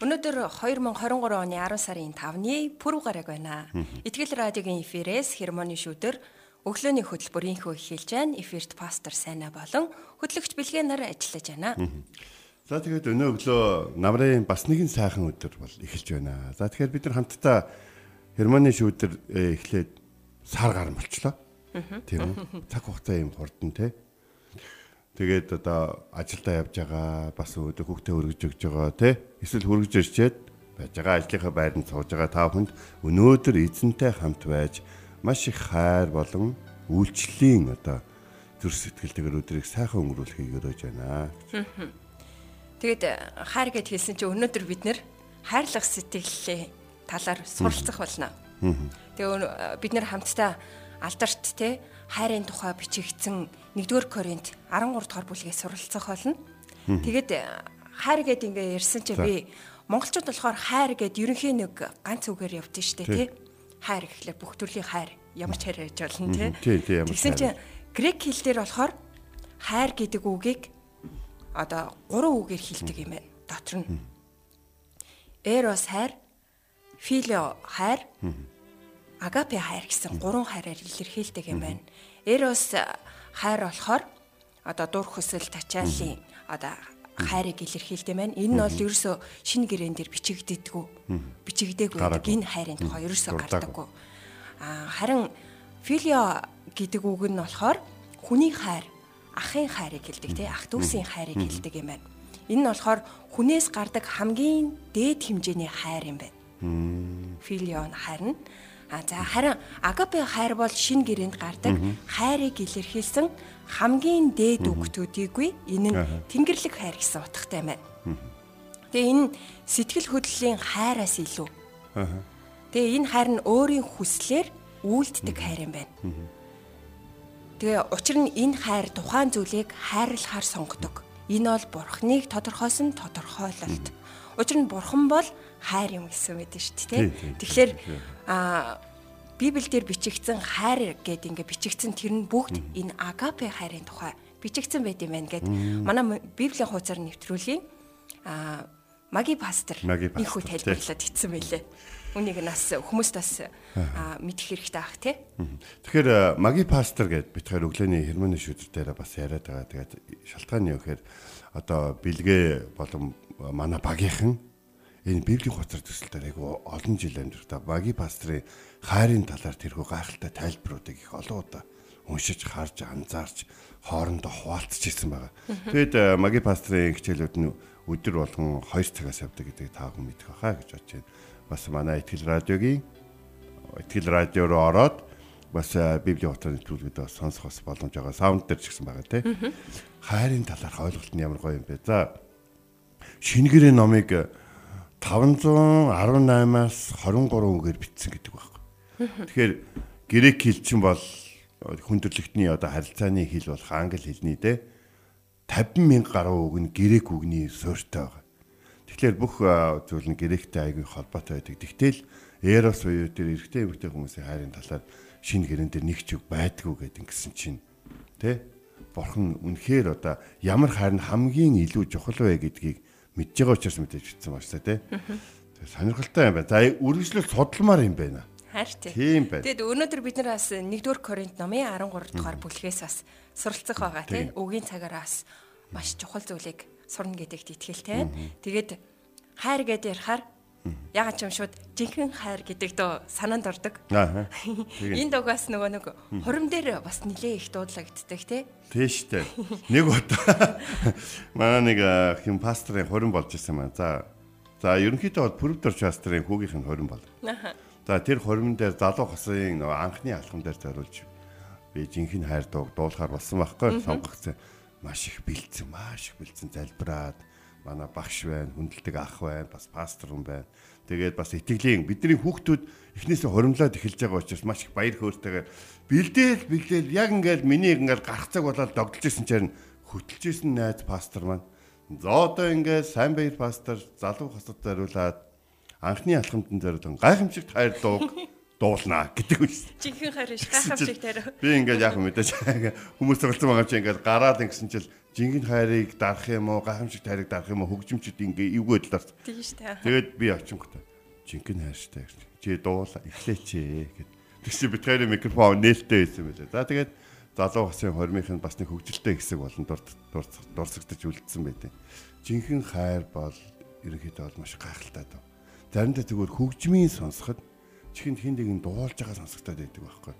Өнөөдөр 2023 оны 10 сарын 5-ны пүрэв гараг байна. Итгэл радиогийн эфирээс хермоны шүүдэр өглөөний хөтөлбөрийнхөө эхэлж байна. Эфирт пастор Сайна болон хөтлөгч Бэлгэнаар ажиллаж байна. За тэгээд өнөө өглөө намрын бас нэгэн сайхан өдөр бол эхэлж байна. За тэгэхээр бид нар хамтдаа хермоны шүүдэр э, эхлээд сар гар болчлоо. Тийм үү? Цаг хугацаа юм хурдан те. Тэгээд одоо ажилдаа явж байгаа бас өөдөө хүүхдээ өргөж өгж байгаа тий эсвэл хүргэж ирчээд байж байгаа ажлынхаа байранд сууж байгаа та бүхэнд өнөөдөр эзэнтэй хамт байж маш их хайр болон үйлчлэлийн одоо зүр сэтгэлтэйгээр өдрийг сайхан өнгөрүүлэхийг өрөөж байна. Тэгэд хайр гэд хэлсэн чинь өнөөдөр бид нэр хайрлах сэтгэлээ талаар суралцах болно. Тэгээ бид нэр хамтдаа алдарт те хайрын тухай бичигдсэн 1-р Коринт 13 дугаар бүлгээс суралцах болно. Тэгээд хайр гэд ингээ ярьсан чи би монголчууд болохоор хайр гэд ерөнхийн нэг ганц үгээр явдсан шүү дээ тий. Хайр гэхлээр бүх төрлийн хайр ямар ч хайр гэж болно тий. Тэгсэн чи грек хэл дээр болохоор хайр гэдэг үгийг одоо гурван үгээр хэлдэг юм байна. Дотор нь эрос хайр, филио хайр, агапе хайр гэсэн гурван хайраар илэрхийлдэг юм байна. Эрос хайр болохоор одоо дур хөсөл тачаалын одоо хайрыг илэрхийлдэг байна. Энэ нь бол ерөөсө шинэ гэрээн дээр бичигддэггүй. Бичигдээгүй энэ хайрын тухай ерөөсө гардаггүй. А харин филио гэдэг үг нь болохоор хүний хайр, ахын хайрыг хэлдэг тий ах дүүсийн хайрыг хэлдэг юм байна. Энэ нь болохоор хүнээс гардаг хамгийн дээд хэмжээний хайр юм байна. Филио нь харин А за харин агапе хайр бол шин гэрээнд гардаг хайрыг илэрхийлсэн хамгийн дээд үгтүүдийгүй энэ нь тэнгэрлэг хайр гэсэн утгатай байна. Тэгээ энэ сэтгэл хөдлөлийн хайраас илүү. Тэгээ энэ хайр нь өөрийн хүслээр үйлддэг хайр юм байна. Тэгээ учир нь энэ хайр тухайн зүйлийг хайрлахаар сонгодог. Энэ бол бурхныг тодорхойлсон тодорхойлолт. Учир нь бурхан бол хайр юм гэсэн мэт шүү дээ. Тэгэхээр а Библиэлд бичигдсэн хайр гэдэг ингээ бичигдсэн тэр нь бүгд энэ агапе хайрын тухай бичигдсэн байт юм байна гэд манай Библийн хуудасаар нэвтрүүлгийн а маги пастор ихүү тайлбарлаад ицсэн байлээ. Үнийг нас хүмүүст бас мэдэх хэрэгтэй ах тий. Тэгэхээр маги пастор гэд бид хоёр өглөөний хермоны шүдэр дээр бас яриад байгаа. Тэгээд шалтгаан нь юу гэхээр одоо бэлгээ болон манай багийнхан энэ библийн хуцар төсөлтөөр айгу олон жил амьдрахта баги пастрын хайрын талаар тэрхүү гайхалтай тайлбаруудыг их олон удаа уншиж харж анзаарч хоорондоо хуваалцж ирсэн байгаа. Тэгэд э, маги пастрын хичээлүүд нь өдөр болгон 2 цагаас явдаг гэдгийг та бүхэн мэдэх байхаа гэж бодож байна. Бас манай ихтгэл радиогийн ихтгэл радио руу ороод бас э, библийн утгаар нэвтрүүлгээд бас сонсох бас боломж байгаа. Саунд дээр ч гэсэн байгаа тий. Хайрын талаарх ойлголт нь ямар гоё юм бэ? За шингэрээ номыг 518-аас 23 үгээр бичсэн гэдэг байхгүй. Тэгэхээр грек хэл чинь бол хүндрэлтний одоо харилцааны хэл болох англи хэлний дээ 50 мянга гаруй үг нь грек үгний суурьтай байгаа. Тэгэхээр бүх зүйл нь гректэй аягүй холбоотой байдаг. Тэгтэл Эрос уу дээр эрэгтэй эмэгтэй хүмүүсийн хайрын талаар шинэ гэрэн дээр нэг ч үг байдгүй гэдэг ингэсэн чинь тэ бурхан үнэхээр одоо ямар хайр нь хамгийн илүү чухал вэ гэдгийг мэдж байгаа учраас мэдээж бичсэн байна шүү дээ тий. Сонирхолтой юм байна. За үргэлжлэл судалмаар юм байна. Харин тийм байна. Тэгэд өнөөдөр бид нар бас 1-р Коринт номын 13 дугаар бүлгээс бас суралцах байгаа тий. Үгийн цагаараа бас маш чухал зүйлийг сурна гэдэгт итгэлтэй. Тэгээд хайр гэдээ ярихаар Ягаад ч юм шууд жинхэнэ хайр гэдэг дөө санаанд ордог. Аа. Энэ дугаас нөгөө нэг хурим дээр бас нилээ их дуудлагддаг тий. Тий штэ. Нэг удаа манай нэг хэм пастрын хурим болж ирсэн маань. За за ерөнхийдөө бол Пүрвдор пастрын хүүгийнх нь хурим бол. За тэр хурим дээр залуу хосын нөгөө анхны алхам дээр зориулж би жинхэнэ хайр дууг дуулахаар болсон байхгүй сонгогдсон. Маш их бэлдсэн, маш их бэлдсэн залбираад манай багш байна, хүндэлдэг ах байна, бас пастор хүн байна. Тэгээд бас итгэлийн бидний хүүхдүүд эхнээсээ хуримлаад эхэлж байгаа учраас маш их баяр хөөртэйгээр бэлдээл бэлдээл яг ингээд миний ингээд гарах цаг болоод догдолж исэн чинь хөтлж исэн найз пастор маань за одоо ингээд сайн баяр пастор залуу хасад зариулаад анхны алхамтан зориулсан гайхамшигт хайр дууг дуулнаа гэдэг үс. Жинхэнэ хариш гайхамшиг тарай. Би ингээд яг мэдээж хүмүүс тоглосон байгаа чи ингээд гараад ингэсэн чил жинхэнэ хайрыг дарах юм уу гайхамшигт хайрыг дарах юм уу хөгжимчд ингээ эвгүй талаар. Тийм шүү дээ. Тэгээд би очинготой жинхэнэ хайрштай гэж. Чи дуулаа эхлэеч гэд. Тэгс бид хоёрын микрофон нээлттэй байсан байлаа. За тэгээд залуу хасын хормынхын бас нэг хөгжилтэй хэсэг болон дурсагдаж үлдсэн байдیں۔ Жинхэнэ хайр бол ерөнхийдөө бол маш гайхалтай даа. Заримдаа тэгвэл хөгжмийн сонсоход чихэнд хин нэг нь дуулж байгаа сонсогдоод байдаг байхгүй.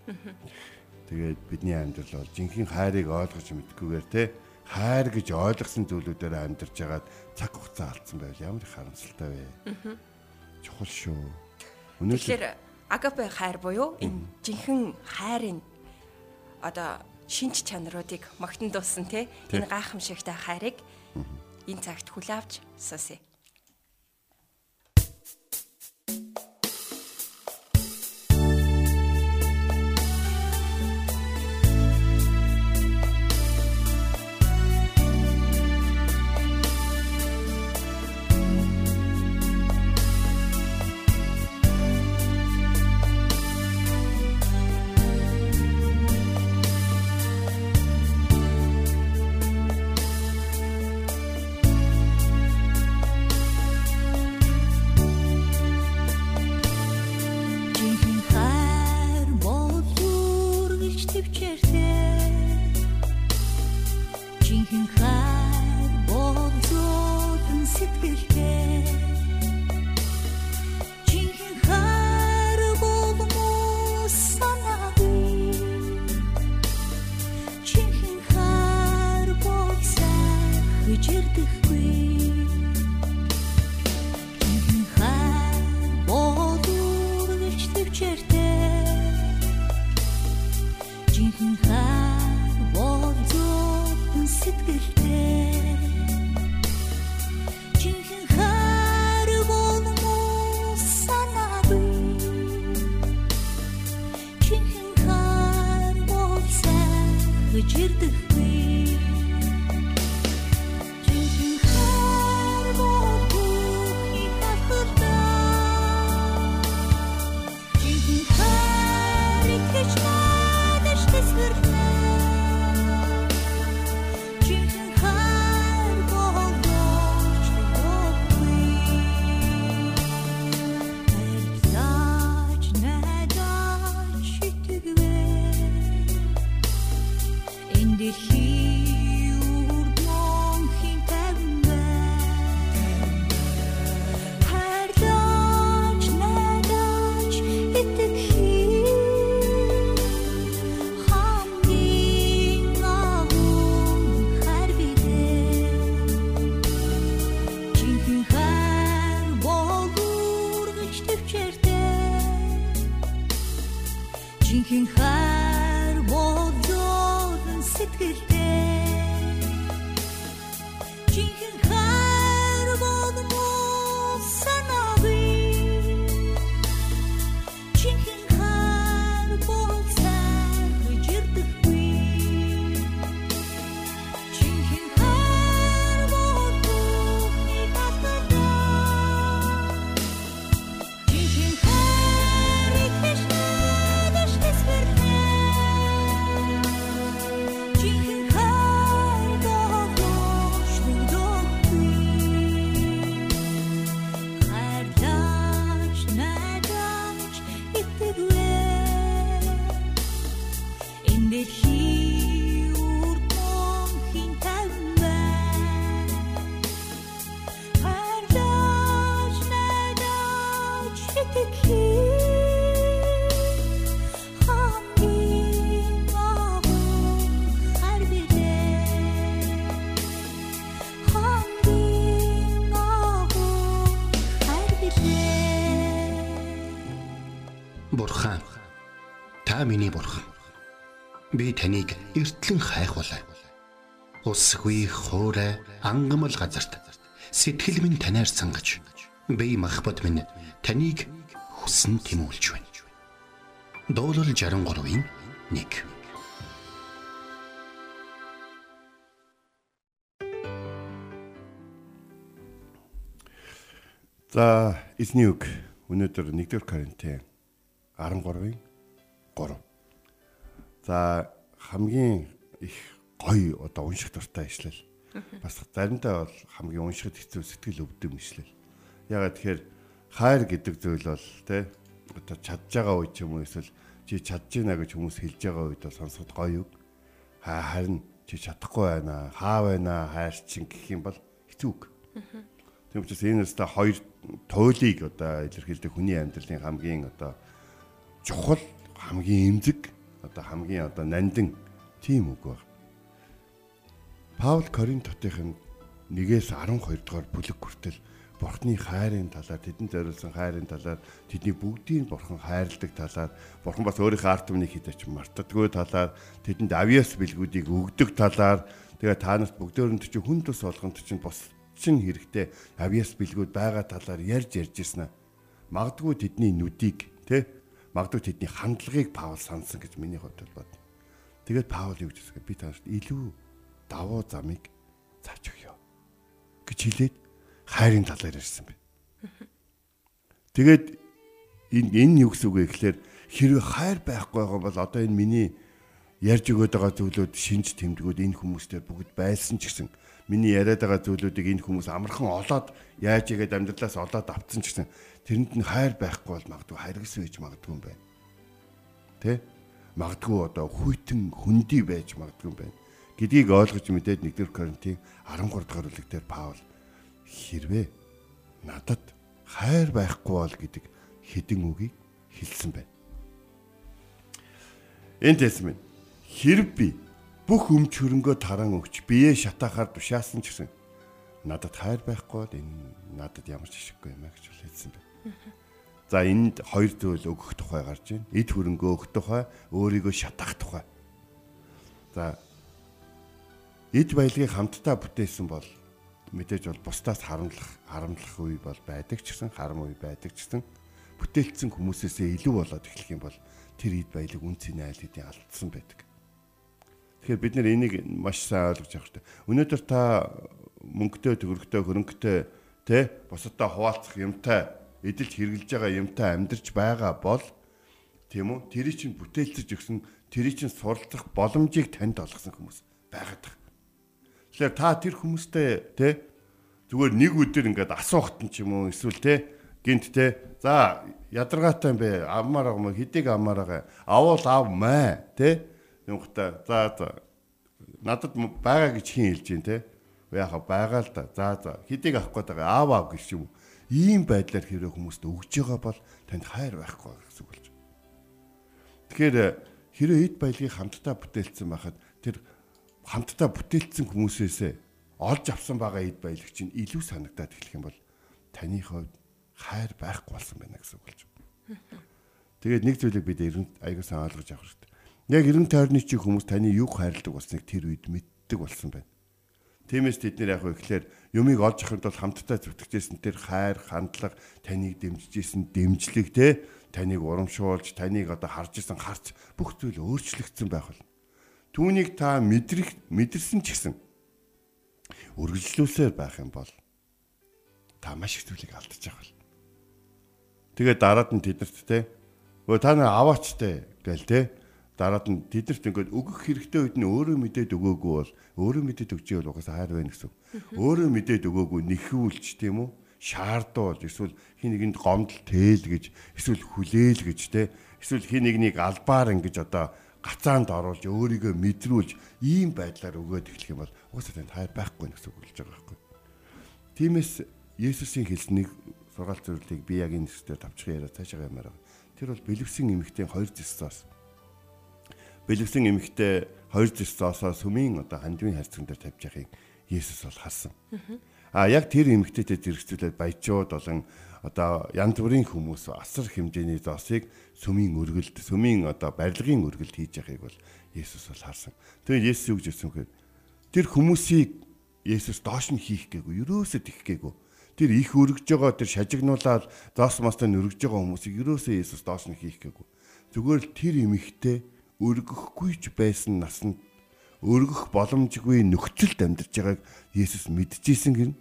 Тэгээд бидний амьдрал бол жинхэнэ хайрыг ойлгож мэдгүйгээр те хайр гэж ойлгосон зүйлүүдээр амьдарч байгаад цаг хугацаа алдсан байвал ямар их харамсалтай вэ? Чухал шүү. Тэгэхээр агапе хайр буюу энэ жинхэнэ хайрын одоо шинж чанаруудыг магтан дуусан те энэ гайхамшигтай хайрыг энэ цагт хүлэвж сонсъё. Би таныг эртлэн хайхвалаа. Усгүй хуурай ангамл газарт Сэтгэл минь танаар сангаж бие махбод минь таныг хүсн тэмүүлж байна. Дуулал 63-ийн 1 За эзний үг өнөөдөр 1-р Коринтын 13-ийн 3. За хамгийн их гоё одоо унших дуртай ишлэл. Бас заримдаа бол хамгийн уншихад хэцүү сэтгэл өвдөм ишлэл. Ягаад тэгэхээр хайр гэдэг зүйл бол тэ одоо чадж байгаа үе ч юм уу эсвэл чи чадж байна гэж хүмүүс хэлж байгаа үед бол сонсоход гоё үг. Харин чи чадахгүй байна. Хаа байна хайр чин гэх юм бол хэцүү үг. Тийм учраас энэ өстө хоёр туйлыг одоо илэрхийлдэг хүний амьдралын хамгийн одоо чухал хамгийн эмзэг одоо хамгийн одоо нандин тийм үг баг. Паул Коринт хотын 1-ээс 12 дугаар бүлэг хүртэл Бурхны хайрын талаар тэдэнд зориулсан хайрын талаар тэдний бүгдийг Бурхан хайрладаг талаар Бурхан бас өөрийнхөө арт түмнийг хитэж мартдаггүй талаар тэдэнд авиас бэлгүүдийг өгдөг талаар тэгээ та нарт бүгдөөрэнд чинь хүн тус болгонд чинь бос чин хэрэгтэй авьяас бэлгүүд байгаа талаар ярьж ярьж ирсэн аа. Магдгүй тэдний нүдийг тэ магдгүй тэдний хандлагыг Паул сансан гэж миний хувьд бод. Тэгээд Паул юу гэж би танарт илүү давуу замыг зааж өгье гэж хэлээд хайрын талаар ярьсан байна. Тэгээд энэ энэ юу гэсэн үг вэ гэхээр хэрвээ хайр байхгүй байгаа бол одоо энэ миний ярьж өгöd байгаа зүйлүүд шинж тэмдгүүд энэ хүмүүстээр бүгд байсан ч гэсэн миний яриад байгаа зүйлүүдийг энэ хүмүүс амархан олоод яаж игээд амьдралаас олоод авцсан ч гэсэн тэрэнд нь хайр байхгүй бол магадгүй харгас байж магадгүй юм байна. Тэ? Магадгүй одоо хүйтэн хөндөй байж магадгүй юм байна. гэдгийг ойлгож мэдээд 1-р Коринтын 13 дахь бүлэг дээр Паул хэрвээ надад хайр байхгүй бол гэдэг хэдэн үгийг хэлсэн байна. Энд хэлсэн байна. Хэрв би бүх өмч хөрөнгөө таран өгч бие шатаахаар тушаасан ч гэсэн надад хайр байхгүй бол энэ надад ямар ч ашиггүй юм а гэж хэлсэн байна. За энд хоёр зүйл өгөх тухай гарч байна. Эд хөрөнгөө өгөх тухай, өөрийгөө шатаах тухай. За эд баялагийг хамтдаа бүтээсэн бол мэдээж бол бусдаас харамлах, харамлах үе бол байдаг ч гэсэн, харам үе байдаг ч гэсэн бүтээлцсэн хүмүүсээсээ илүү болоод эхлэх юм бол тэр эд баялаг үнцний айл хэдийн алдсан байдаг. Тэгэхээр бид нэр энийг маш сайн ойлгож авах хэрэгтэй. Өнөөдөр та мөнгөтэй, төгрөгтэй, хөрөнгөтэй тэ бусадтай хуваалцах юмтай эдэлж хэрглэж байгаа юмтай амьдарч байгаа бол тийм үү? Тэр чинь бүтээлцэж өгсөн, тэр чинь суралцах боломжийг танд олгосон хүмүүс байгаад байна. Тэгэхээр та тэр хүмүүстэй тэ зүгээр нэг өдөр ингээд асуухт нь ч юм уу эсвэл тэ гинт тэ за ядаргаатай юм бэ амаар байгаа хэдийг амаар байгаа авуул ав маа тэ Юнгата за за надад байгаа гэж хин хэлж дээ те. Яха байгаа л да. За за хэдийг авах гээд байгаа аав аав гэж юм. Ийм байдлаар хэрэг хүмүүст өгж байгаа бол танд хайр байхгүй гэсэн үг болж. Тэгэхээр хэрэв эд баялагийг хамтдаа бүтээлсэн байхад тэр хамтдаа бүтээлсэн хүмүүсээсээ олж авсан байгаа эд баялаг чинь илүү санагдаад эхлэх юм бол таны хувьд хайр байхгүй болсон байна гэсэн үг болж. Тэгээд нэг зүйлийг бид аягүй сайн ойлгож авах хэрэгтэй. Яг 90 тойрны чи хүмүүс таны юг хайрладаг болсныг тэр үед мэддэг болсон байна. Тиймээс тэд нэр яг ихлээр юмыг олж авахд бол хамтдаа зүтгэжсэн тэр хайр, хандлага, таныг дэмжижсэн дэмжлэг те таныг урамшуулж, таныг одоо харж исэн харц бүх зүйл өөрчлөгдсөн байх бол. Түүнийг та мэдрэх мэдэрсэн ч гэсэн үргэлжлүүлсээр байх юм бол та маш их зүйлийг алдчих бол. Тэгээд дараад нь тэдэрт те өө та нар аваач те гэл те дараад нь тэдэрт ингээд өгөх хэрэгтэй үед нь өөрөө мэдээд өгөөгүй бол өөрөө мэдээд өгч ивэл угаасаа хайр байна гэсэн. Өөрөө мэдээд өгөөгүй нэхүүлж тийм үү? шаардуулж эсвэл хин нэгэнд гомдол тээл гэж эсвэл хүлээл гэж те эсвэл хин нэгнийг албаар ингэж одоо гацаанд оруулж өөрийгөө мэдрүүлж ийм байдлаар өгөөд эхлэх юм бол уусаа танд хайр байхгүй гэсэн үг болж байгаа байхгүй. Тиймээс Есүсийн хэлсэн нэг сургаалт зөвлөлийг би яг энэ хэсгээр тавчхан яриа цаашаа ямаар. Тэр бол бэлэвсэн эмэгтэй хоёр зэсээс бэлгэсэн эмэгтэй хоёр зис зоосоо сүмийн одоо хандивын харьцан дээр тавьж яхийг Есүс бол харсан. А яг тэр эмэгтэйтэй зэрэгцүүлээд баячууд болон одоо янз бүрийн хүмүүс асар хэмжээний зоосыг сүмийн өргөлд сүмийн одоо барилгын өргөлд хийж яхийг бол Есүс бол харсан. Тэгээд Есүс юу гэж хэлсэн вэ? Тэр хүмүүсийг Есүс доош нь хийх гээгүй, ерөөсөө тэгэх гээгүй. Тэр их өргөж байгаа тэр шажигнуулаад зоос мостой өргөж байгаа хүмүүсийг ерөөсөө Есүс доош нь хийх гээгүй. Зүгээр л тэр эмэгтэй өргөхгүй ч байсан насанд өргөх боломжгүй нөхцөлд амьдарч байгааг Есүс мэдчихсэн гин.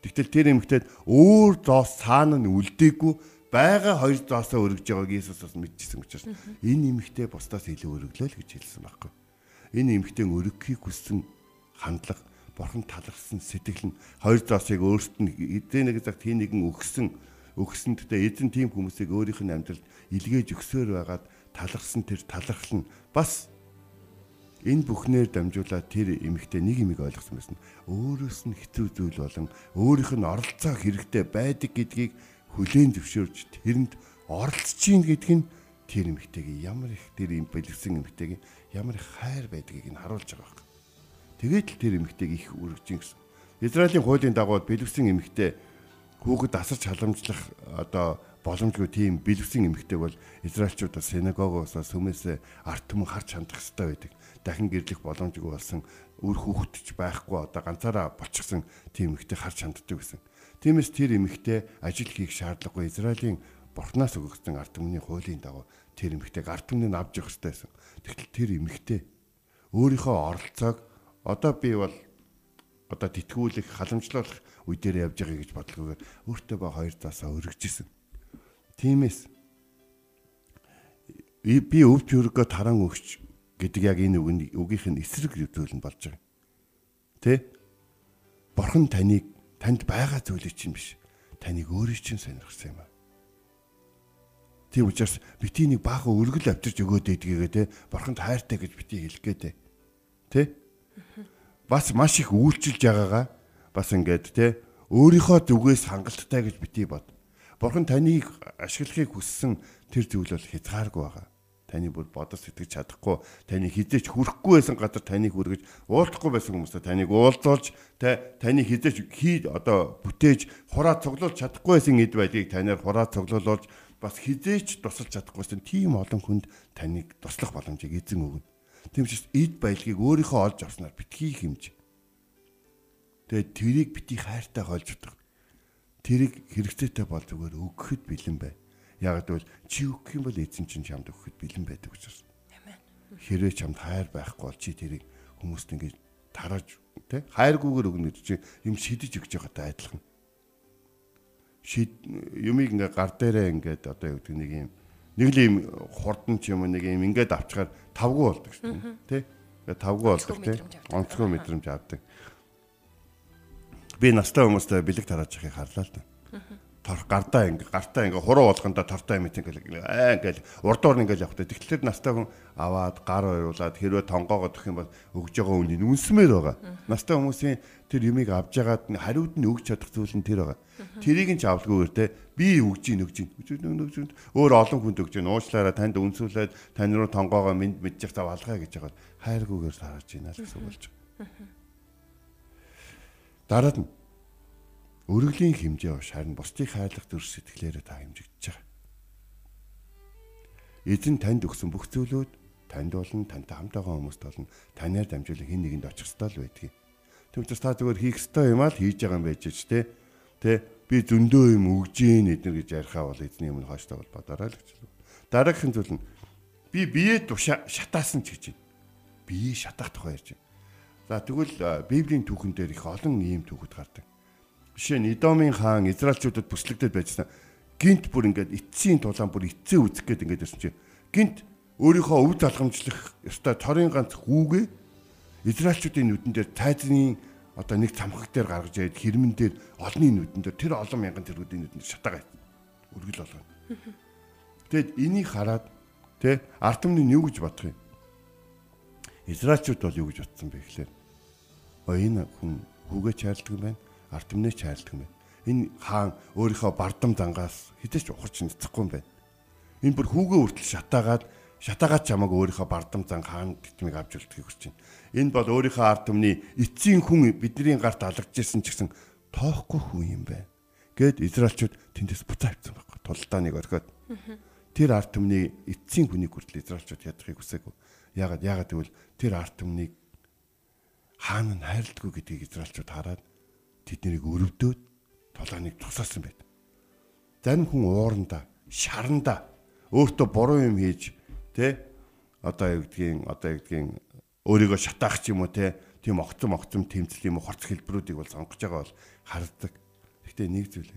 Тэгтэл тэр эмэгтэйд өөр зоос цаана нь үлдээгүй байгаа хоёр зоосоо өргөж байгааг Есүс бас мэдчихсэн учраас энэ эмэгтэй бусдаас илүү өргөлөө л гэж хэлсэн байхгүй. Энэ эмэгтэй өргөхийг хүссэн хандлага бурхан талархсан сэтгэл нь хоёр зоосыг өөрт нь эдээ нэг цаг тийм нэгэн өгсөн өгсөн гэхдээ эзэн тийм хүмүүсийг өөрийнх нь амьдралд илгээж өгсөөр байгаад талархсан тэр талархал нь бас энэ бүхнээр дамжуулаад тэр эмэгтэй нэг юмыг ойлгосон байсан. Өөрөөс нь хэцүү зүйл болон өөрийнх нь оролцоо хэрэгтэй байдаг гэдгийг хүлээн зөвшөөрж тэрэнд оролцож гин гэдг нь тэр эмэгтэйг ямар их тэр юм бэлгсэн эмэгтэйг ямар их хайр байдгийг нь харуулж байгаа юм. Тэгээд л тэр эмэгтэйг их үргэж гисэн. Израилийн хуулийн дагуу бэлгэсэн эмэгтэй хүүхэд асарч халамжлах одоо боломжгүй тийм бэлгэсэн эмэгтэй бол израильчуудаа синагогоос сүмээс арт түмэн харж хандах хэрэгтэй байдаг. Дахин гэрлэх боломжгүй болсон үр хүүхэдч байхгүй одоо ганцаараа болчихсон тийм эмэгтэй харж ханддаг гэсэн. Тиймээс тэр эмэгтэй ажил хийх шаардлагагүй Израилийн бурхнаас өгөгдсөн арт түмний хуулийн дагуу тэр эмэгтэйг арт түмнийг авч явах хэрэгтэй байсан. Тэгтэл тэр эмэгтэй өөрийнхөө оролцоог Одоо би бол одоо тэтгүүлэх, халамжлуулах үе дээр явж байгаа гэж бодлогоор өөртөө ба хоёр заасаа өргөжсэн. Тиймээс би өвч өргөө таран өгч гэдэг яг энэ үгний үгийнх нь эсрэг зүйл нь болж байгаа. Тэ? Бурхан таныг танд байгаа зүйлийг чинь биш. Таныг өөрийн чинь сонирхсан юм аа. Тийм учраас бити нэг баахан өргөл авчирч өгөөд идгээгээ те бурханд хайртай гэж бити хэлэх гээ те. Тэ? бас маш их үйлчилж байгаагаа бас ингээд те өөрийнхөө зүгээс хангалттай гэж битгий бод. Бурхан таныг ашиглахыг хүссэн тэр зүйл бол хязгааргүй байгаа. Таны бүр бодож сэтгэж чадахгүй, таны хизээч хүрэхгүй байсан газар таныг хүргэж уулзахгүй байсан хүмүүстэй таныг уулзуулж, тэ таны хизээч хий одоо бүтээж хураа цуглуулж чадахгүй байсан эд байдгийг танаар хураа цуглуулж бас хизээч тусалж чадахгүйсэн тийм олон хүнд таныг туслах боломжийг эзэн өгнө. Ч эд баялагийг өөрийнхөө олж авснаар битгий хэмж. Тэгээд тэрийг бити хайртай олж удах. Тэрийг хэрэгцээтэй бол зүгээр өгөхөд бэлэн бай. Яг гэвэл чи өгөх юм бол эзэн чинь чамд өгөхөд бэлэн байдаг учраас. Хэрвээ чамд хайр байхгүй бол чи тэрийг хүмүүст ингэж тарааж тэ хайргүйгээр өгнө гэж чи юм шидэж өгч байгаатай адилхан. Шид юмыг ингээ гар дээрээ ингээд одоо юу гэдэг нэг юм нэг л юм хурдан ч юм нэг юм ингээд авчгаар тавгүй болдог шүү дээ. Тэ? Тавгүй болдог тий. Онцгой мэдрэмж авдаг. Би настай хүмүүстэй бэлэг тарааж яхих харлаа л да. Тор гардаа ингээ гартаа ингээ хуруу болгондоо тортой юм ингээл аа ингээл урдуур ингээл явах. Тэгэхээр настай хүн аваад гар оруулаад хэрвээ тонгоогоо төх юм бол өгж байгаа үнийг үнсмээр байгаа. Настай хүмүүсийн тэр юмыг авж ягаад хариуд нь өгч чадах зүйл нь тэр байгаа. Тэрийг нь ч авалгүйгээр те би өгж ийн өгж ийн. Өөр олон хүнд өгж ийн. Уучлаарай танд үнсүүлээд тань руу тонгоогоо мэд мэдчих зав алгаа гэж байгаа. Хайргүйгээр сарж ийна л гэсэн болж байгаа. Дараад нь өргөлийн хэмжээ биш харин бусдыг хайрлах төр сэтгэлээрээ та хэмжигдэж байгаа. Эзэн танд өгсөн бүх зүйлүүд танд болон тантай хамт байгаа хүмүүст болон танаар дамжуулан хин нэгэнд очих ёстой л байдгийг. Тэм учраас та зүгээр хийх ёстой юм аа л хийж байгаа юм байж ч те. Тэ би зөндөө юм өгж ийн эднэр гэж ярихаа бол эзний өмнө хооштой бол бодорой л гэж. Дараагийн зүйл нь би бие тушаа шатаасан ч гэж байна. Бие шатах тухай ярьж байна. За тэгвэл Библийн түүхэн дээр их олон ийм түүхүүд гардаг. Жишээ нь Идомын хаан Израильчуудад бүслэгдээд байжсан. Гинт бүр ингээд эцсийн тулаан бүр эцсээ үзэх гээд ингээд ирсэн чинь гинт өөрийнхөө өв залгамжлах ёстой торын ганц хүүгээ Израильчуудын нүдэн дээр тайзны одоо нэг цамхаг дээр гаргаж ирээд хэрмэн дээр олонний нүдэн дээр тэр олон мянган тэргүүдийн нүдэн дээр шатагаа өргөл болгоно. Тэгэд энийг хараад тэ арт түмний юу гэж бодох юм? Израильчууд бол юу гэж бодсон бэ гэхээр оо энэ хүн хүүгээ чайлдаг юм байна. Арт түмнээ чайлдаг юм байна. Энэ хаан өөрийнхөө бардам зангаас хідэж ухарч нэцэхгүй юм байна. Энэ бүр хүүгээ үртэл шатаагаад шатаагаад чамаг өөрийнхөө бардам зан хаан гитмиг авч үлдэхийг хүсэж байна. Энэ бол өөрийнхөө ард түмний эцсийн хүн бидний гарт алгажсэн ч гэсэн тоохгүй хүн юм байна. Гэт Израильчууд тэндээс буцаа авсан байхгүй. Тулдаа нэг орхиод. Тэр ард түмний эцсийн хүнийг хүртэл Израильчууд ядахыг хүсээгүй. Яагаад яагаад гэвэл тэр ард түмнийг хаана нь хайрладгүй гэдгийг израилчууд хараад тэднийг өрөвдөөд толгойныг тусаасан байт. Зарим хүн ууранда, шаранда өөртөө буруу юм хийж тэ одоо юу гэдгийг одоо юу гэдгийг өөрийгөө шатаах ч юм уу те тийм огцом огцом тэмцэл юм уу хорц хэлбэрүүдийг бол сонгож байгаа бол хардаг. Гэхдээ нэг зүйл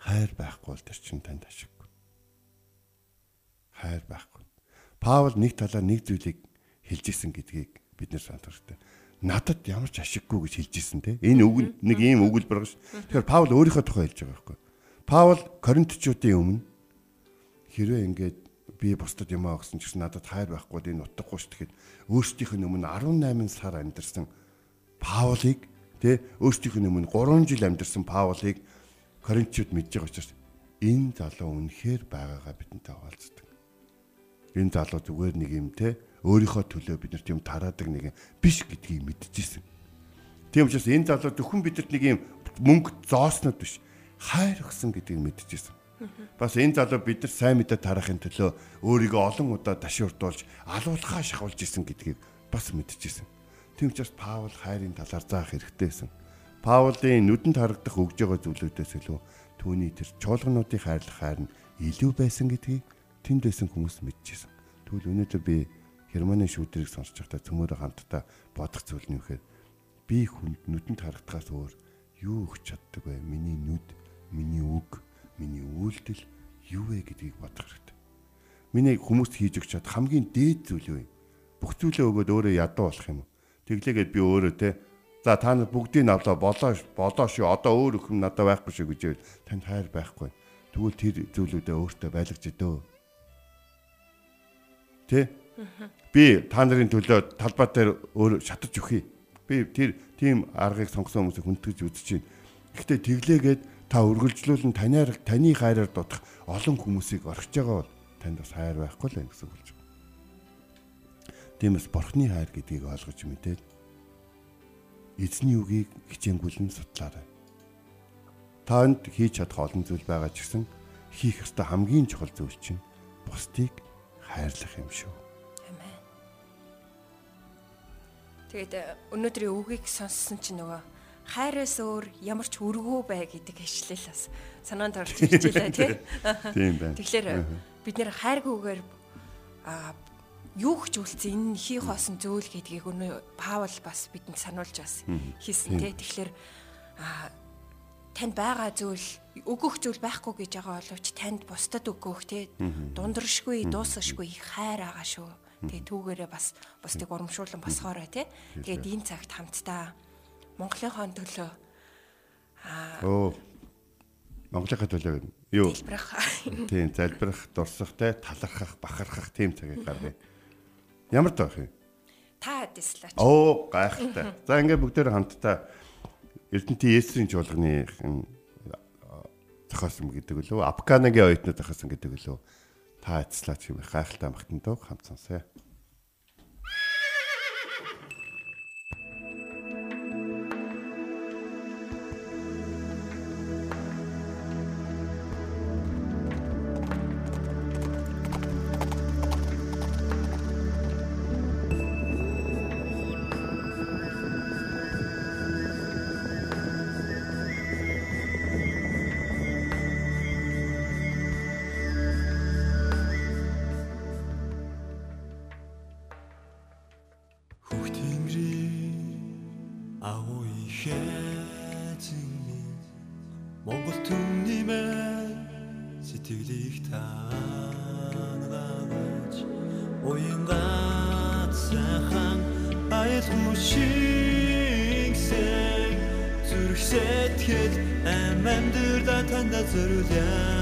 хайр байхгүй бол тэр чинь танд ашиггүй. Хайр байхгүй. Паул нэг талаар нэг зүйлийг хэлж исэн гэдгийг бид нэр санд хэрэгтэй. Надад ямар ч ашиггүй гэж хэлж исэн те. Энэ үг нэг ийм өгүүлбэр ш. Тэгэхээр Паул өөрийнхөө тухай хэлж байгаа байхгүй. Паул Коринтчуудын өмнө хэрвээ ингээд би бусдад юм аа гэсэн чинь надад хайр байхгүй энэ утгагүй ш. Тэгэхэд өөрсдийнх нь өмнө 18 сар амьдарсан Паулыг тэ өөрсдийнх нь өмнө 3 жил амьдарсан Паулыг Коринтчууд мэдж байгаа учраас энэ залуу үнэхээр байгаагаа бидэнтэй хуваалцдаг. Энэ залуу зүгээр нэг юм те өөрийнхөө төлөө бид нар тийм тараадаг нэг юм биш гэдгийг мэдчихсэн. Тийм учраас энэ залуу зөвхөн бидэнд нэг юм мөнгө зооснод биш хайр өгсөн гэдгийг мэдчихсэн. Бас энэ залуу бид нар сайн мэдээ тарахын төлөө өөрийгөө олон удаа ташиурдуулж алуулхаа шахуулж исэн гэдгийг бас мэдчихсэн. Тийм учраас Паул хайрын талаар заах хэрэгтэйсэн. Паулын нүдэнд харагдах өгж байгаа зүйлүүдээс илүү түүний тэр чуулгануудын хайрлах хайр нь илүү байсан гэдгийг тэнд байсан хүмүүс мэдчихсэн. Тэгвэл өнөөдөр би Германы шүүдрийг сонсож байхдаа цөмөрө хамтдаа бодох зүйл нь юу гэхээр би хүнд нүдэнд харагдахаас өөр юу өгч чаддаг вэ? Миний нүд, миний үг, миний үйлдэл юу вэ гэдгийг бодох хэрэгтэй. Миний хүмүүст хийж өгч чад хамгийн дээд зүйл юу вэ? Бүх зүйлээ өгөөд өөрөө ядуу болох юм? Тэглээгээд би өөрөө те За та нар бүгдийг авлаа болоо болоо шүү. Одоо өөр өхөм надад байхгүй шүү гэж байвал танд хайр байхгүй. Тэгвэл тэр зүйлүүдээ өөртөө байлгаж өдөө. Тэ? Би та нарын төлөө талбай дээр өөр шатаж өгье. Би тэр тийм аргыг сонгосон хүмүүсийг хүндэтгэж үзэж байна. Гэхдээ тэглээгээд та үргэлжлүүлэн танаар таны хайраар дутах олон хүмүүсийг орхиж байгаа бол танд бас хайр байхгүй л байх гэсэн үг болж байна. Тиймээс бурхны хайр гэдгийг ойлгож мэдээд эзний үгийг хичээнгүлэн судлаарай. Танд хийж чадах олон зүйл байгаа ч гэсэн хийх ёстой хамгийн чухал зүйл чинь бусдыг хайрлах юм шүү. Амен. Тэгээд э, өнөөдрийн үгийг сонссон чинь нөгөө хайраас өөр ямар ч өргөө бай гэдэг хэвшлэл бас санаанд орж ирж байлаа тий. Тийм байна. Тэгэхээр бид нэр хайргүйгээр а юу гэж үлдсэн энэ хий хоосон зөөл гэдгийг өнөө Паул бас бидэнд сануулж бас хийсэн тий. Тэгэхээр а танд байгаа зүйл өгөх зүйл байхгүй гэж байгаа боловч танд бусдад өгөх тий дундрашгүй дуусашгүй их хайр байгаа шүү. Тэгээ түүгээрээ бас бусдыг урамшуулан босгоорой тий. Тэгээд энэ цагт хамтдаа Монголынхоо төлөө аа Оо Монголынхаа төлөө юу? Залбирах. Тийм, залбирах, дурсах те, талархах, бахархах тийм цагийг гаргая. Ямар таах юм? Та дэслаач. Оо гайхалтай. За ингээд бүгдээр хамтдаа Эрдэнтийн Есүсийн чуулганы зохиосон гэдэг үлээ. Апканагийн оюутнууд зохиосон гэдэг үлээ. Та эцлаач юм гайхалтай дөө хамт сонсъё. Сэтгэл ам амьдрда танда зориулъя эцэгнээдэсмэ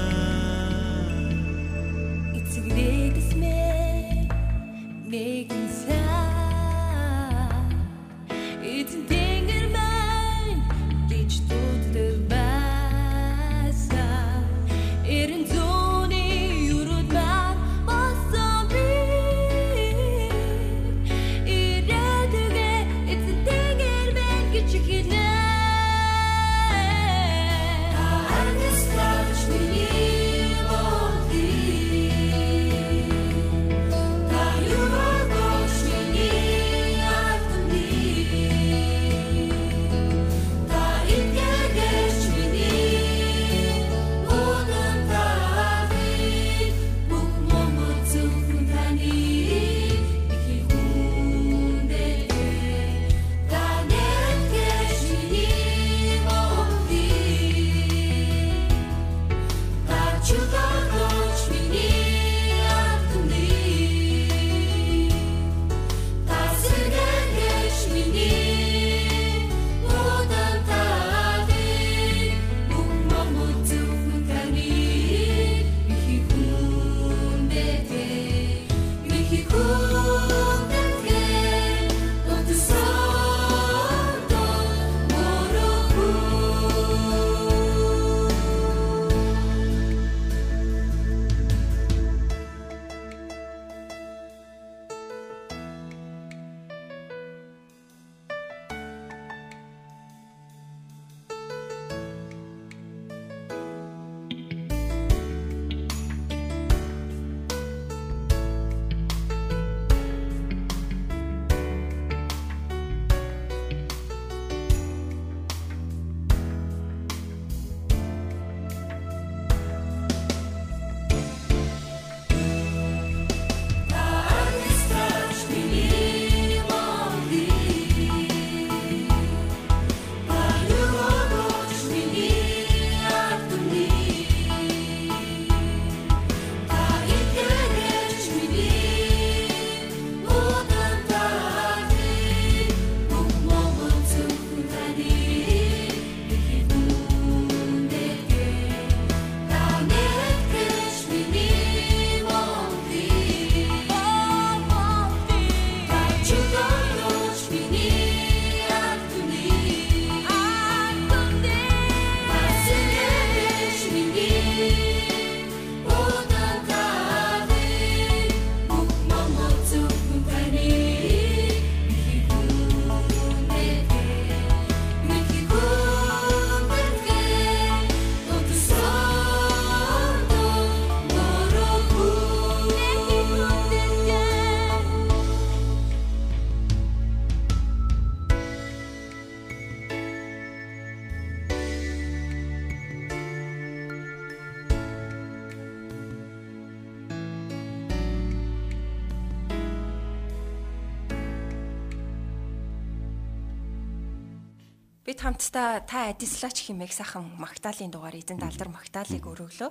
хамтдаа та адислаач химээх сайхан магтаалын дугаар эзэн далдар магтаалыг өргөлөө.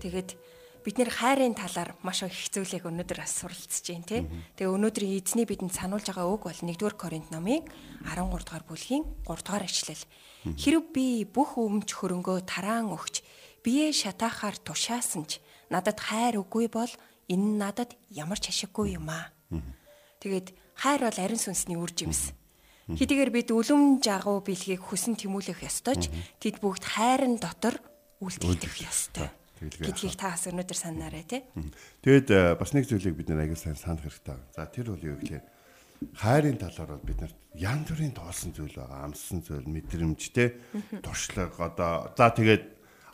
Тэгээд бид нэр хайрын талаар маш их зүйлийг өнөөдөр бас суралцж байна тий. Тэгээ өнөөдрийн эзний бидэнд сануулж байгаа үг бол 1-р Коринт номын 13 дугаар бүлгийн 3 дугаар ишлэл. Хэрв би бүх өмч хөрөнгөө тараан өгч бие шатаахаар тушаасан ч надад хайр үгүй бол энэ надад ямар ч ашиггүй юм аа. Тэгээд хайр бол ариун сүнсний үр жимс. Хэдийгээр бид үлэм жагуу бэлгийг хүсэн тэмүүлэх ёстойч тэд бүгд хайрын дотор үйлдэх ёстой. гэдгийг та бас өнөөдөр санаарай тий. Тэгэд э, бас нэг зүйлийг бид нэр аягүй сайн санах хэрэгтэй. За тэр бол юу гэхээр хайрын талаар бол бид нарт янз бүрийн тоосон зүйл байгаа. Амссан зүйл, мэдрэмжтэй, туршлага одоо за тэгээд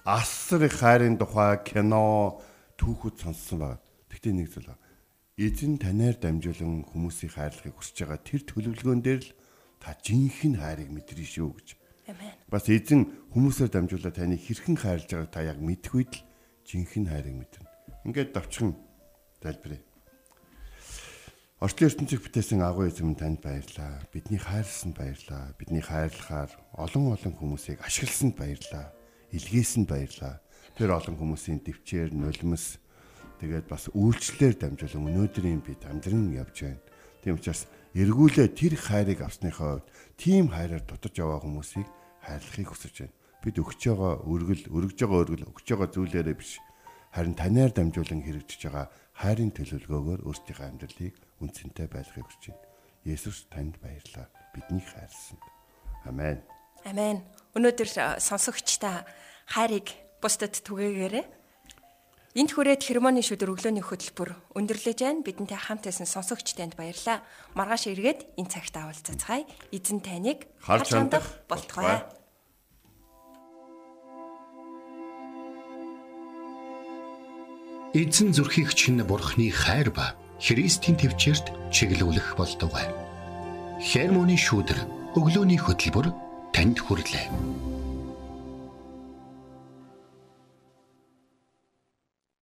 асар их хайрын тухай кино, түүхүүд сонссон байгаа. Тэгтээ нэг зүйл байна. Эзэн танаар дамжуулан хүмүүсийн хайрлахыг хүсэж байгаа тэр төлөвлөгөөн дээр л та жинхэнэ хайрыг мэдрээ шүү гэж. Амен. Бас эзэн хүмүүсээр дамжуулаад таны хэрхэн хайрлаж байгааг та яг мэдэх үед л жинхэнэ хайрыг мэднэ. Ингээд давчхан тайлбарыг. Орчлын ертөнцийг бүтээсэн агуу эзэм танд баярлаа. Бидний хайрлсанд баярлаа. Бидний хайрлахаар олон олон хүмүүсийг ашигласанд баярлаа. Илгээсэнд баярлаа. Тэр олон хүмүүсийн төвчээр нулимс тэгээд бас үйлчлэлээр дамжуулан өнөөдрийн бид амьдран явж байна. Тийм учраас эргүүлээ тэр хайрыг авсныхаа үед тийм хайраар дутаж яваа хүмүүсийг хайрлахыг хүсэж байна. Бид өгч байгаа өргөл, өргөж байгаа өргөл, өгч байгаа зүйлээрээ биш. Харин танаар дамжуулан хэрэгжиж байгаа хайрын төлөвлөгөөгөөр өөрсдийнхөө амьдралыг үнцэнтэй байлгахыг хүсэж байна. Есүс танд баярлалаа. Биднийг хайрлсан. Амен. Амен. Өнөөдөр сонсогчдаа хайрыг бусдад түгээгээрэй. Энд хүрээд хермоны шүдэр өглөөний хөтөлбөр өндөрлөж байна. Бидэнтэй хамт байсан сонсогч танд баярлалаа. Маргааш эргээд энэ цагт авалцацгаая. Эзэн таныг Харж хандах болтугай. Эзэн зүрхийг чинь бурхны хайр ба Христийн төвчөрт чиглүүлэх болтугай. Хермоны шүүдэр өглөөний хөтөлбөр танд хүрэлээ.